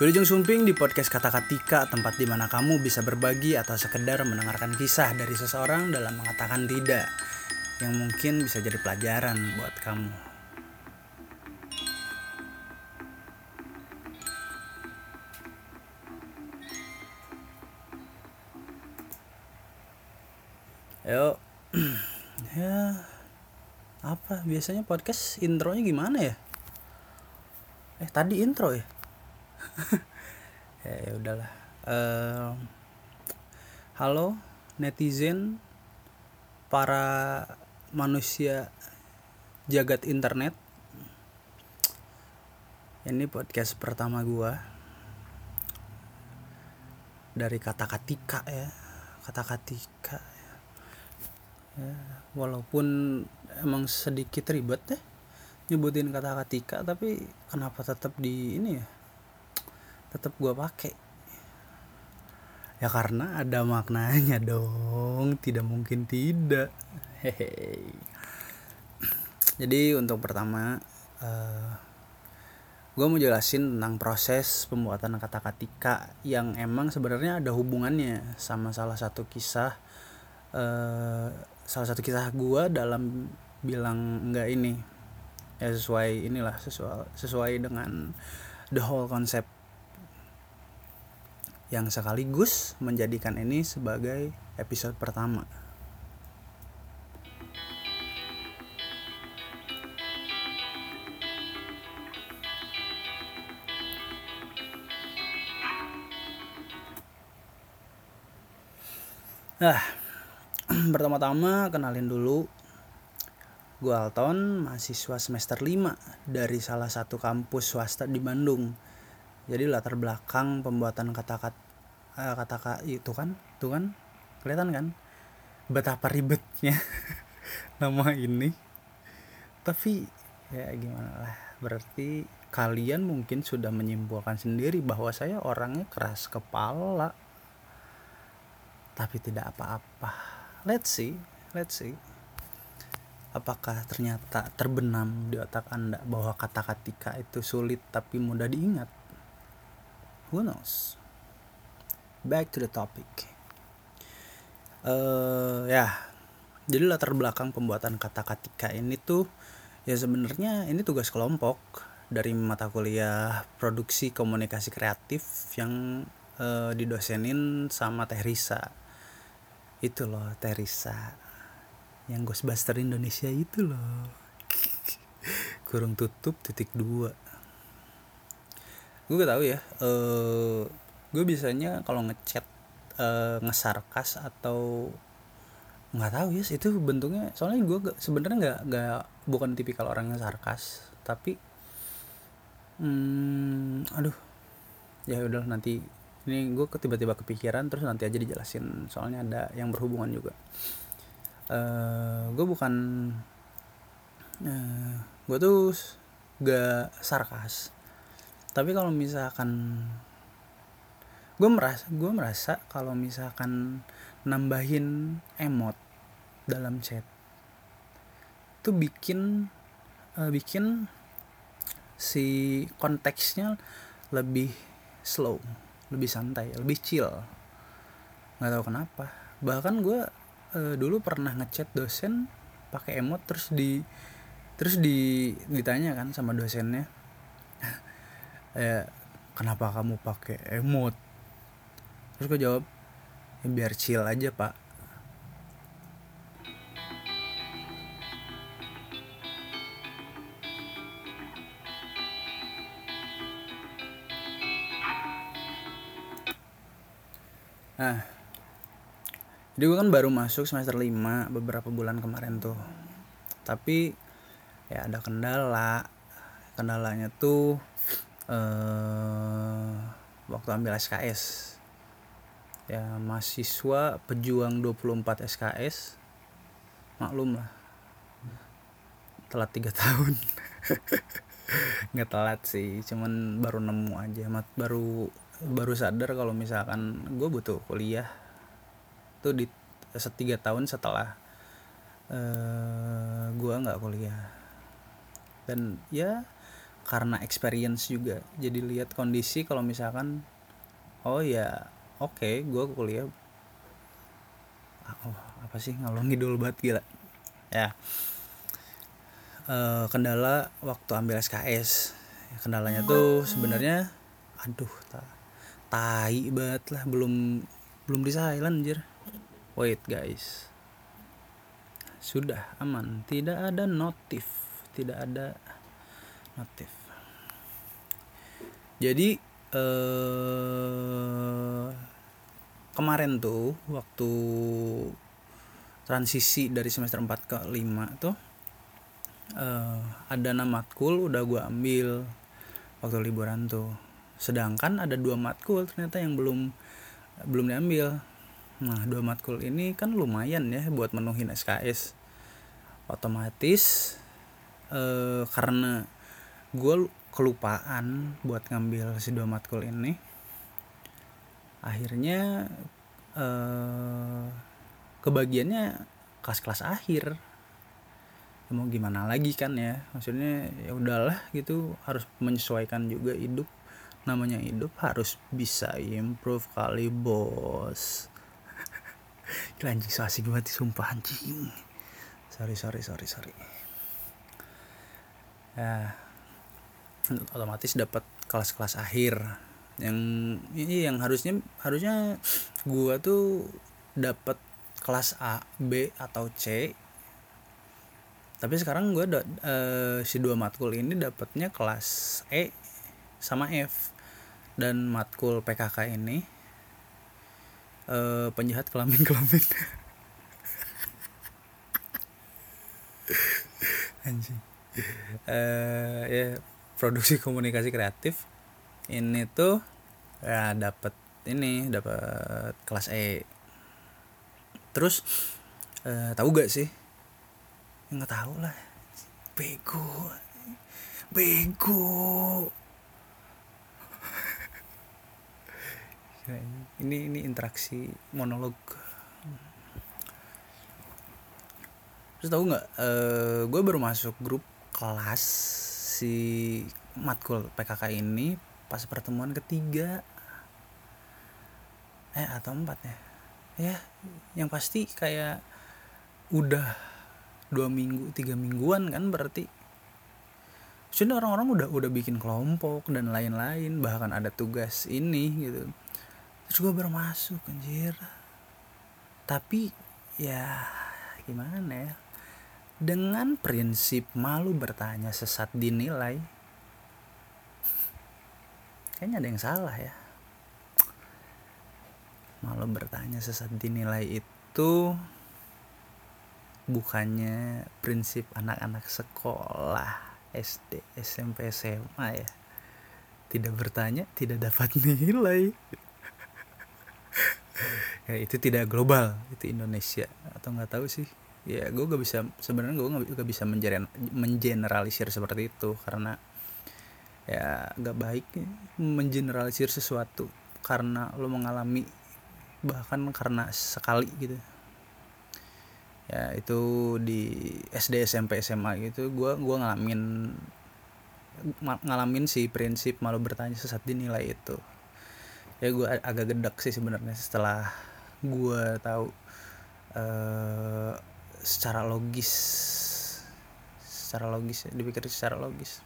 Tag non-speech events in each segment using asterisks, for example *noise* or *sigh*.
Wilujeng Sumping di podcast Kata Katika, tempat di mana kamu bisa berbagi atau sekedar mendengarkan kisah dari seseorang dalam mengatakan tidak, yang mungkin bisa jadi pelajaran buat kamu. Yuk, *clears throat* ya apa biasanya podcast intronya gimana ya? Eh tadi intro ya? *laughs* ya ya udahlah. Eh, halo netizen, para manusia jagat internet. Ini podcast pertama gua dari kata katika ya, kata katika. Ya, walaupun emang sedikit ribet deh nyebutin kata katika tapi kenapa tetap di ini ya tetap gua pakai ya karena ada maknanya dong tidak mungkin tidak. Hehe jadi untuk pertama uh, gue mau jelasin tentang proses pembuatan kata katika yang emang sebenarnya ada hubungannya sama salah satu kisah uh, salah satu kisah gue dalam bilang enggak ini. Ya sesuai inilah sesuai sesuai dengan the whole concept yang sekaligus menjadikan ini sebagai episode pertama. Nah, *clears throat* pertama-tama kenalin dulu gue Alton mahasiswa semester 5 dari salah satu kampus swasta di Bandung jadi latar belakang pembuatan kata-kata uh, kata itu kan itu kan kelihatan kan betapa ribetnya *laughs* nama ini. Tapi ya gimana lah berarti kalian mungkin sudah menyimpulkan sendiri bahwa saya orangnya keras kepala. Tapi tidak apa-apa. Let's see let's see. Apakah ternyata terbenam di otak anda bahwa kata katika itu sulit tapi mudah diingat who knows? Back to the topic. Uh, ya. Jadi latar belakang pembuatan kata katika ini tuh ya sebenarnya ini tugas kelompok dari mata kuliah produksi komunikasi kreatif yang uh, didosenin sama Teh Risa. Itu loh Teh Risa. Yang Ghostbuster Indonesia itu loh. *laughs* Kurung tutup titik dua gue gak tahu ya uh, gue biasanya kalau ngechat uh, ngesarkas atau nggak tahu ya itu bentuknya soalnya gue sebenarnya nggak nggak bukan tipikal orang yang sarkas tapi hmm, aduh ya udah nanti ini gue tiba-tiba kepikiran terus nanti aja dijelasin soalnya ada yang berhubungan juga. Uh, eh, gue bukan uh, eh, gue tuh gak sarkas tapi kalau misalkan gue merasa gue merasa kalau misalkan nambahin emot dalam chat itu bikin uh, bikin si konteksnya lebih slow lebih santai lebih chill. Nggak tahu kenapa. Bahkan gue uh, dulu pernah ngechat dosen pakai emot terus di terus di ditanya kan sama dosennya eh kenapa kamu pakai emot terus gue jawab ya, biar chill aja pak. Nah jadi gue kan baru masuk semester 5 beberapa bulan kemarin tuh. Tapi ya ada kendala. Kendalanya tuh eh, waktu ambil SKS ya mahasiswa pejuang 24 SKS maklum lah. Telat tiga *laughs* tahun. Nggak telat sih cuman baru nemu aja. Baru baru sadar kalau misalkan gue butuh kuliah. Itu di setiga tahun setelah uh, gua nggak kuliah. Dan ya karena experience juga. Jadi lihat kondisi kalau misalkan oh ya oke okay, gue kuliah oh, apa sih ngalor ngidul banget gila. Ya. E, kendala waktu ambil SKS kendalanya tuh sebenarnya aduh ta tai banget lah belum belum di silent anjir. Wait guys. Sudah aman. Tidak ada notif. Tidak ada notif jadi eh kemarin tuh waktu transisi dari semester 4 ke 5 tuh eh, ada nama matkul udah gue ambil waktu liburan tuh. Sedangkan ada dua matkul ternyata yang belum belum diambil. Nah dua matkul ini kan lumayan ya buat menuhin SKS otomatis eh, karena gue kelupaan buat ngambil si dua matkul ini. Akhirnya eh, kebagiannya kelas-kelas akhir. Ya mau gimana lagi kan ya? Maksudnya ya udahlah gitu harus menyesuaikan juga hidup. Namanya hidup harus bisa improve kali bos. *laughs* Gila anjing so asik sumpah anjing. Sorry sorry sorry sorry. Ya otomatis dapat kelas-kelas akhir. Yang ini yang harusnya harusnya gua tuh dapat kelas A, B atau C. Tapi sekarang gua da, e, si dua matkul ini dapatnya kelas E sama F. Dan matkul PKK ini e, penjahat kelamin kelamin *laughs* anjing. Uh, ya produksi komunikasi kreatif ini tuh ya dapat ini dapat kelas E. Terus eh, tahu gak sih? Nggak tahu lah. Bego. Bego. *laughs* Ini ini interaksi monolog. Terus tahu nggak eh, gue baru masuk grup kelas si matkul PKK ini pas pertemuan ketiga. Eh atau empat ya? Ya yang pasti kayak udah dua minggu tiga mingguan kan berarti. Sudah orang-orang udah udah bikin kelompok dan lain-lain bahkan ada tugas ini gitu. Terus gue baru masuk anjir. Tapi ya gimana ya dengan prinsip malu bertanya sesat dinilai. Kayaknya ada yang salah ya. Malu bertanya sesat dinilai itu bukannya prinsip anak-anak sekolah SD, SMP, SMA ya. Tidak bertanya tidak dapat nilai. *laughs* Ya itu tidak global itu Indonesia. Atau nggak tahu sih ya gue gak bisa sebenarnya gue gak, bisa mengeneralisir seperti itu karena ya gak baik mengeneralisir sesuatu karena lo mengalami bahkan karena sekali gitu. Ya itu di SD SMP SMA gitu gue gua ngalamin ngalamin si prinsip malu bertanya sesat dinilai itu. Ya gue agak gedek sih sebenarnya setelah gue tahu uh, secara logis. Secara logis ya, dipikir secara logis.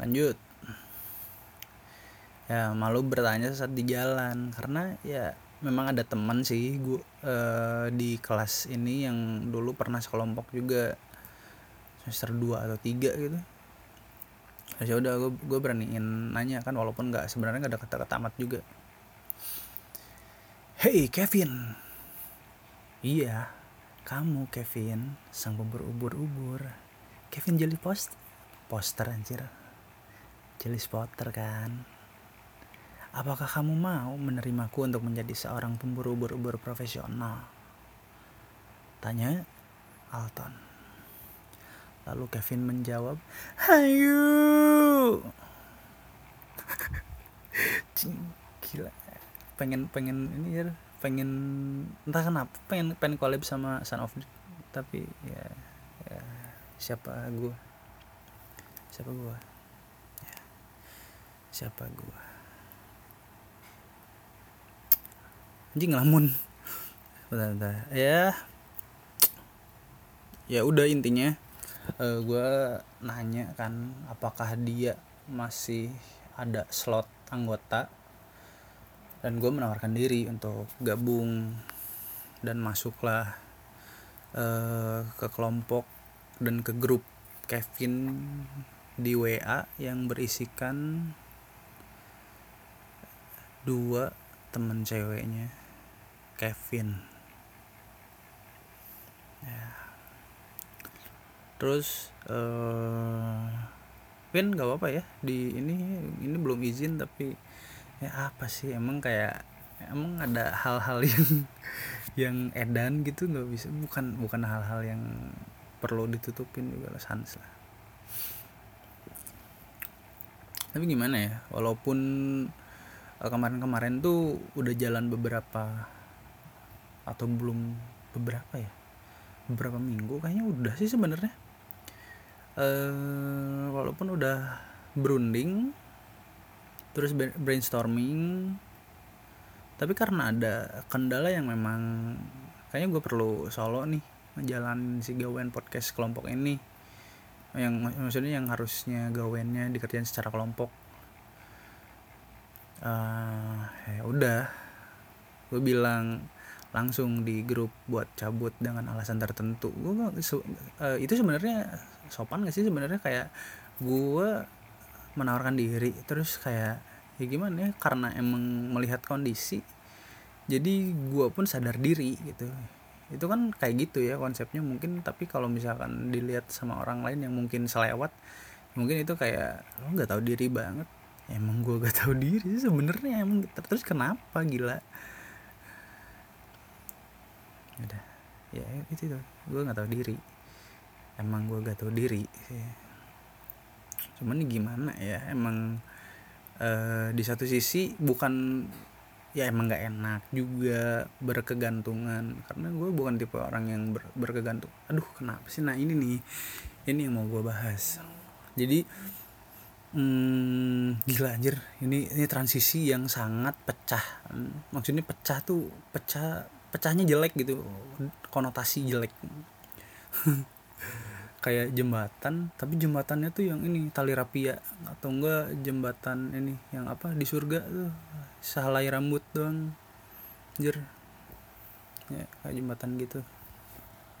Lanjut. Ya malu bertanya saat di jalan karena ya memang ada teman sih gua uh, di kelas ini yang dulu pernah sekelompok juga semester 2 atau 3 gitu. Ya udah gue gue beraniin nanya kan walaupun nggak sebenarnya nggak ada kata-kata amat juga. Hey Kevin. Iya kamu Kevin, sang pemburu ubur-ubur. Kevin jadi post poster anjir. Jadi spotter kan. Apakah kamu mau menerimaku untuk menjadi seorang pemburu ubur-ubur profesional? Tanya Alton. Lalu Kevin menjawab, "Hayu." *laughs* Gila. Pengen pengen ini ya pengen entah kenapa pengen pengen collab sama Son of tapi ya, ya siapa gue siapa gue ya. siapa gue anjing ngelamun bentar, bentar. ya. Ya udah intinya uh, eh, gue nanya kan apakah dia masih ada slot anggota dan gue menawarkan diri untuk gabung dan masuklah uh, ke kelompok dan ke grup Kevin di WA yang berisikan dua temen ceweknya Kevin ya. terus uh, Win gak apa-apa ya di ini ini belum izin tapi ya apa sih? Emang kayak emang ada hal-hal *laughs* yang yang edan gitu nggak bisa? Bukan bukan hal-hal yang perlu ditutupin juga lah sans lah. Tapi gimana ya? Walaupun eh, kemarin-kemarin tuh udah jalan beberapa atau belum beberapa ya? Beberapa minggu kayaknya udah sih sebenarnya. Uh, walaupun udah berunding terus brainstorming. Tapi karena ada kendala yang memang kayaknya gue perlu solo nih jalan si gawen podcast kelompok ini. Yang maksudnya yang harusnya gawennya dikerjain secara kelompok. Uh, ya udah. Gue bilang langsung di grup buat cabut dengan alasan tertentu. Gue uh, itu sebenarnya sopan gak sih? Sebenarnya kayak gue menawarkan diri. Terus kayak ya gimana ya karena emang melihat kondisi jadi gue pun sadar diri gitu. Itu kan kayak gitu ya konsepnya mungkin tapi kalau misalkan dilihat sama orang lain yang mungkin selewat mungkin itu kayak lo nggak tahu diri banget. Emang gue gak tahu diri sebenarnya emang terus kenapa gila? Udah. Ya itu tuh. Gue nggak tahu diri. Emang gue gak tahu diri cuman gimana ya emang uh, di satu sisi bukan ya emang nggak enak juga berkegantungan. Karena gue bukan tipe orang yang ber, berkegantung. Aduh kenapa sih? Nah ini nih ini yang mau gue bahas. Jadi hmm, gila anjir. Ini ini transisi yang sangat pecah. Maksudnya pecah tuh pecah pecahnya jelek gitu. Konotasi jelek *laughs* kayak jembatan tapi jembatannya tuh yang ini tali rapia. Atau enggak jembatan ini yang apa di surga tuh. Sehelai rambut doang jir ya kayak jembatan gitu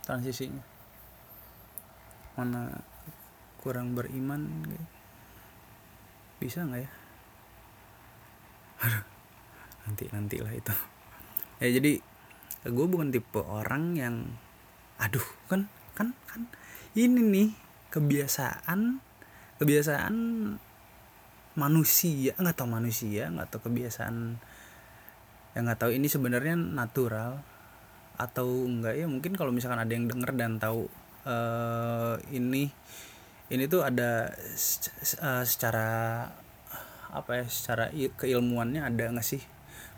transisinya. Mana kurang beriman gitu. bisa nggak ya? Aduh nanti nantilah itu. Ya jadi gue bukan tipe orang yang aduh kan kan kan. Ini nih kebiasaan kebiasaan manusia nggak tahu manusia nggak tahu kebiasaan yang nggak tahu ini sebenarnya natural atau enggak. Ya mungkin kalau misalkan ada yang denger dan tahu uh, ini ini tuh ada uh, secara apa ya secara keilmuannya ada nggak sih?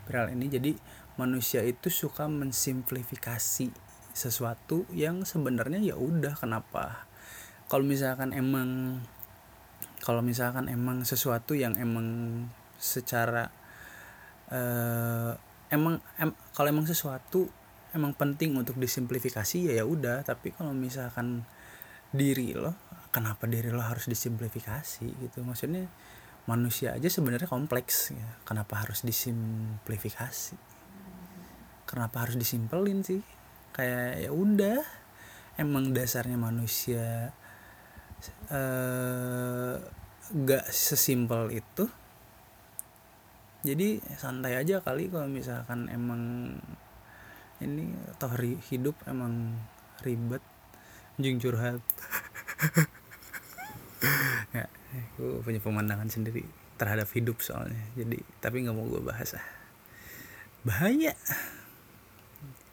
Perihal ini jadi manusia itu suka mensimplifikasi sesuatu yang sebenarnya ya udah kenapa? Kalau misalkan emang kalau misalkan emang sesuatu yang emang secara uh, emang em, kalau emang sesuatu emang penting untuk disimplifikasi ya ya udah. Tapi kalau misalkan diri lo kenapa diri lo harus disimplifikasi gitu? Maksudnya manusia aja sebenarnya kompleks ya. Kenapa harus disimplifikasi? Kenapa harus disimpelin sih kayak ya udah. Emang dasarnya manusia uh, gak sesimpel itu. Jadi santai aja kali kalau misalkan emang ini toh hidup emang ribet jing curhat. *laughs* Ya gue punya pemandangan sendiri terhadap hidup soalnya. Jadi tapi nggak mau gue bahas ah bahaya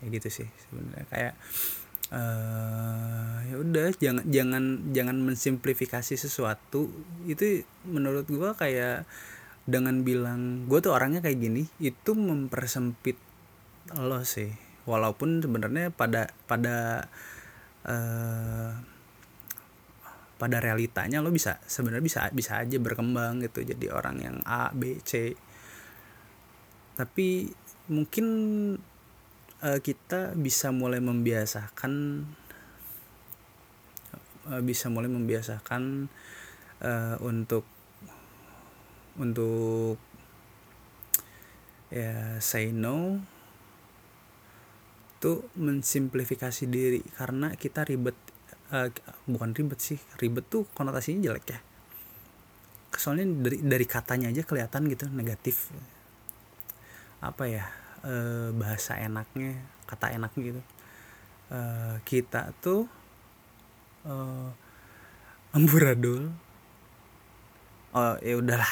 ya gitu sih sebenarnya. Kayak uh, ya udah jangan jangan jangan mensimplifikasi sesuatu. Itu menurut gua kayak dengan bilang gue tuh orangnya kayak gini itu mempersempit lo sih. Walaupun sebenarnya pada pada uh, pada realitanya lo bisa sebenarnya bisa bisa aja berkembang gitu jadi orang yang A B C. Tapi mungkin uh, kita bisa mulai membiasakan uh, bisa mulai membiasakan uh, untuk untuk ya say no itu mensimplifikasi diri. Karena kita ribet uh, bukan ribet sih ribet tuh konotasinya jelek ya. Soalnya dari dari katanya aja kelihatan gitu negatif. Apa ya uh, bahasa enaknya kata enaknya gitu. Uh, kita tuh uh, amburadul. Oh ya udahlah.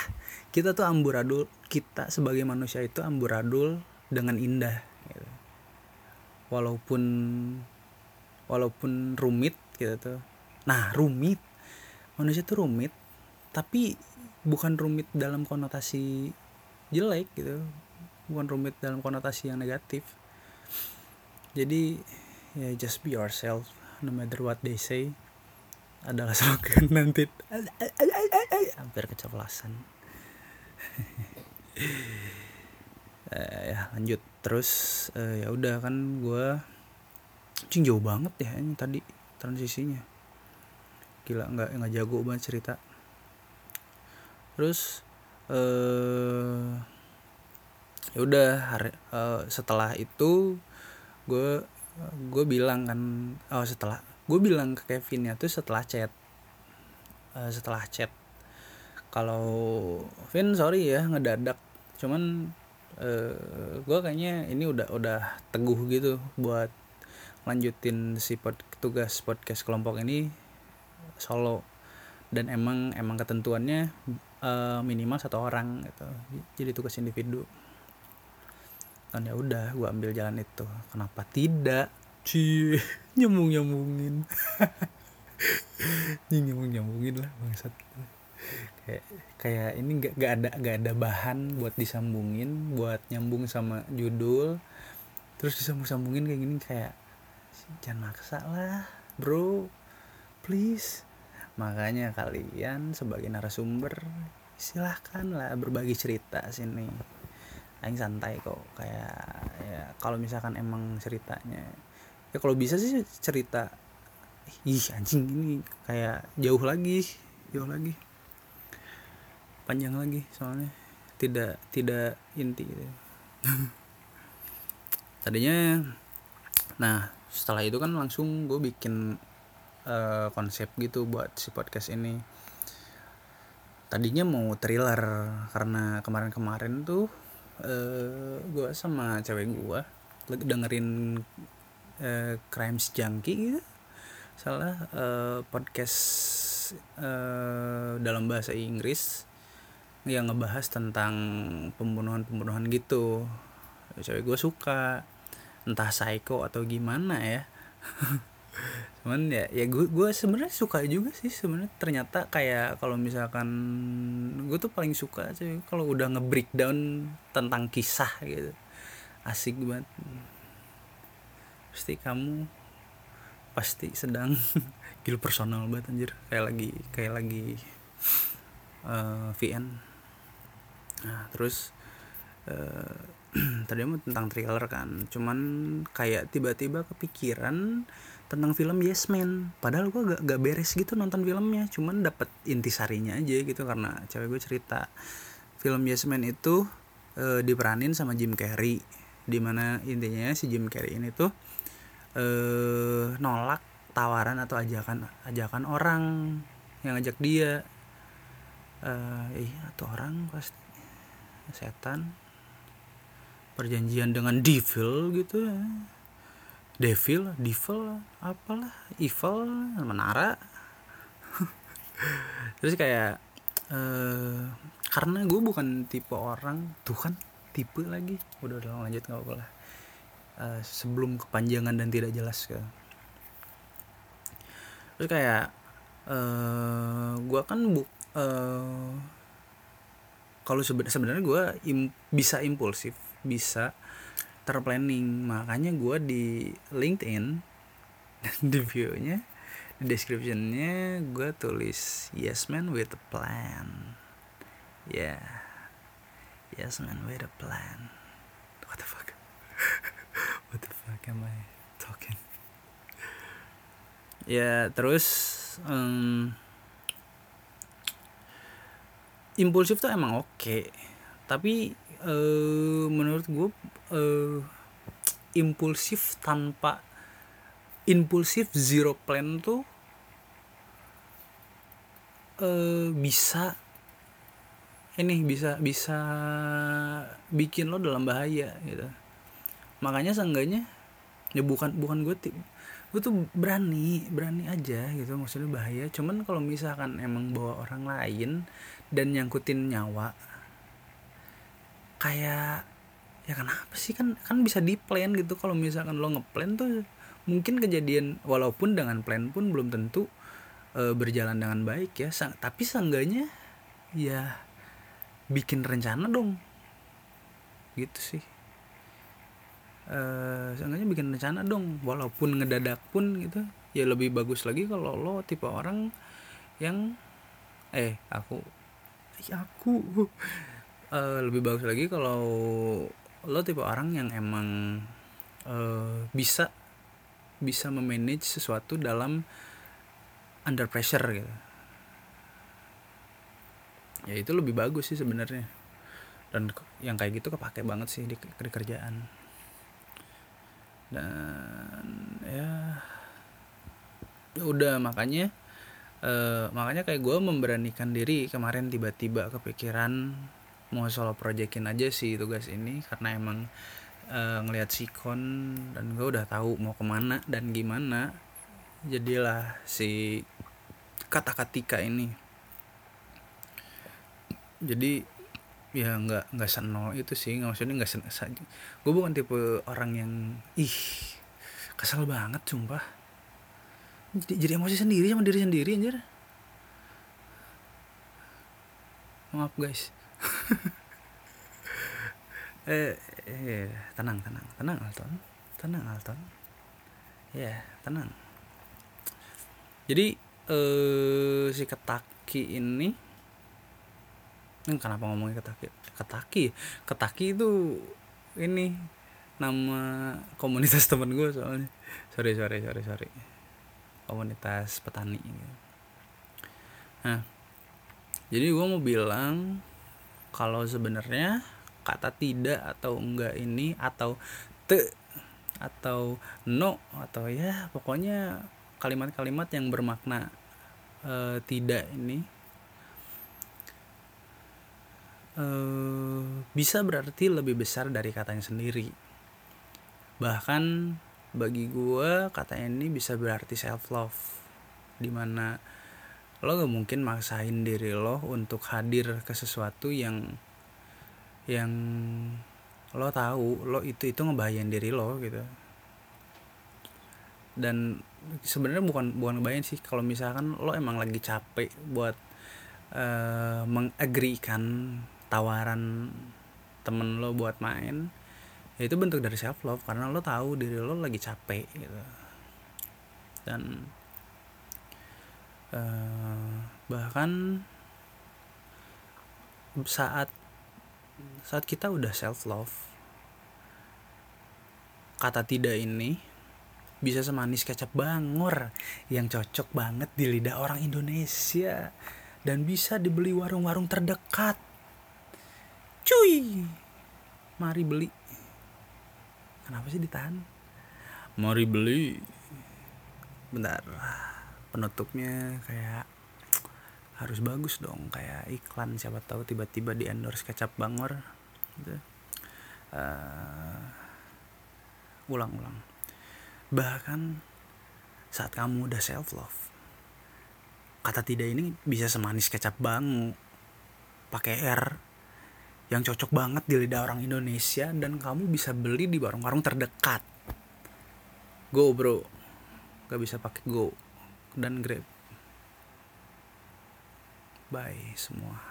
Kita tuh amburadul kita sebagai manusia itu amburadul dengan indah gitu. Walaupun walaupun rumit gitu tuh. Nah rumit. Manusia tuh rumit tapi bukan rumit dalam konotasi jelek gitu bukan rumit dalam konotasi yang negatif. Jadi ya just be yourself no matter what they say. Adalah *laughs* slogan nanti. Hampir keceplosan. Uh, *laughs* ya lanjut. Terus uh, ya udah kan gue cing jauh banget ya ini tadi transisinya. Gila nggak nggak jago banget cerita. Terus uh, ya udah uh, setelah itu gue gue bilang kan oh setelah gue bilang ke Kevin ya tuh setelah chat. Uh, setelah chat. Kalau Vin sorry ya ngedadak. Cuman uh, eh, gue kayaknya ini udah udah teguh gitu buat lanjutin si pod, tugas podcast kelompok ini solo. Dan emang emang ketentuannya uh, minimal satu orang gitu. Jadi tugas individu dan ya udah gue ambil jalan itu. Kenapa tidak? Cie *laughs* nyambung nyambungin *laughs* nyambung nyambungin lah bangsat. Kayak kayak ini nggak nggak ada nggak ada bahan buat disambungin buat nyambung sama judul. Terus disambung sambungin kayak gini kayak jangan maksa lah bro. Please. Makanya kalian sebagai narasumber silahkan lah berbagi cerita sini Aing santai kok kayak ya kalau misalkan emang ceritanya ya kalau bisa sih cerita ih anjing ini kayak jauh lagi jauh lagi panjang lagi soalnya tidak tidak inti gitu. *laughs* tadinya nah setelah itu kan langsung gue bikin uh, konsep gitu buat si podcast ini tadinya mau thriller karena kemarin-kemarin tuh uh, gue sama cewek gue dengerin uh, crimes junkie gitu. Salah uh, podcast uh, dalam bahasa Inggris yang ngebahas tentang pembunuhan-pembunuhan gitu. Cewek gue suka entah psycho atau gimana ya *laughs* cuman ya ya gue gue sebenarnya suka juga sih sebenarnya. Ternyata kayak kalau misalkan gue tuh paling suka sih kalau udah nge-breakdown tentang kisah gitu. Asik banget. Pasti kamu pasti sedang *laughs* gil personal banget anjir. Kayak lagi kayak lagi uh, eh, VN nah terus uh, *clears throat* tadi mau tentang thriller kan. Cuman kayak tiba-tiba kepikiran tentang film Yes Man. Padahal gue gak, gak beres gitu nonton filmnya. Cuman dapat intisarinya aja gitu karena cewek gue cerita film Yes Man itu uh, diperanin sama Jim Carrey. Di mana intinya si Jim Carrey ini tuh uh, nolak tawaran atau ajakan ajakan orang yang ngajak dia. Uh, iya atau orang pasti setan. Perjanjian dengan devil gitu ya devil devil apalah evil menara. *laughs* Terus kayak uh, karena gue bukan tipe orang tuh kan tipe lagi. Udah udah lanjut nggak apa lah. Uh, sebelum kepanjangan dan tidak jelas kan terus kayak uh, gue kan bu uh, kalau sebenarnya gue im bisa impulsif bisa terplanning makanya gue di LinkedIn di viewnya descriptionnya gue tulis yes man with a plan. Ya yeah. yes man with a plan. What the fuck? *laughs* What the fuck am I talking? *laughs* Ya terus um, impulsif tuh emang oke. Okay. tapi uh, menurut gue uh, impulsif tanpa impulsif zero plan tuh uh, bisa ini bisa bisa bikin lo dalam bahaya gitu. Makanya seenggaknya ya bukan bukan gue gue tuh berani berani aja gitu. Maksudnya bahaya. Cuman kalau misalkan emang bawa orang lain dan nyangkutin nyawa kayak ya kenapa sih? Kan kan bisa di plan gitu. Kalau misalkan lo ngeplan tuh mungkin kejadian walaupun dengan plan pun belum tentu e, berjalan dengan baik ya. Sa tapi seenggaknya ya bikin rencana dong. Gitu sih. E, seenggaknya bikin rencana dong. Walaupun ngedadak pun gitu ya lebih bagus lagi kalau lo tipe orang yang eh aku aku e, lebih bagus lagi kalau lo tipe orang yang emang e, bisa bisa memanage sesuatu dalam under pressure gitu. Ya itu lebih bagus sih sebenarnya. Dan yang kayak gitu kepake banget sih di, di kerjaan. Dan ya, ya udah makanya uh, makanya kayak gue memberanikan diri kemarin tiba-tiba kepikiran mau solo projectin aja sih tugas ini karena emang uh, ngelihat sikon dan gue udah tahu mau ke mana dan gimana jadilah si kata katika ini. Jadi ya nggak nggak senol itu sih nggak maksudnya nggak sen gue bukan tipe orang yang ih kesel banget sumpah. Jadi, jadi emosi sendiri sama diri sendiri anjir. Maaf guys *laughs* eh, eh tenang tenang tenang Alton. Tenang Alton. Ya yeah, tenang. Jadi eh si ketaki ini ini kenapa ngomongin ketaki? Ketaki? Ketaki itu ini nama komunitas *laughs* temen gue soalnya. Sorry sorry sorry sorry. Komunitas petani nah jadi gue mau bilang kalau sebenarnya kata tidak atau enggak ini atau te atau no atau ya pokoknya kalimat-kalimat yang bermakna e, tidak ini e, bisa berarti lebih besar dari katanya sendiri. Bahkan bagi gue kata ini bisa berarti self love di mana lo gak mungkin maksain diri lo untuk hadir ke sesuatu yang yang lo tahu lo itu itu ngebahayain diri lo gitu. Dan sebenarnya bukan bukan ngebahayain sih. Kalau misalkan lo emang lagi capek buat uh, mengagrikan tawaran temen lo buat main ya itu bentuk dari self love karena lo tahu diri lo lagi capek gitu. Dan uh, bahkan saat saat kita udah self love kata tidak ini bisa semanis kecap bangor yang cocok banget di lidah orang Indonesia dan bisa dibeli warung-warung terdekat. Cuy, mari beli. Kenapa sih ditahan? Mari beli. Bentar, penutupnya kayak harus bagus dong kayak iklan siapa tahu tiba-tiba di endorse kecap bangor gitu. Uh, ulang-ulang. Bahkan saat kamu udah self love kata tidak ini bisa semanis kecap bang pakai R yang cocok banget di lidah orang Indonesia dan kamu bisa beli di warung-warung terdekat. Go bro. Gak bisa pakai go dan grab Bye semua.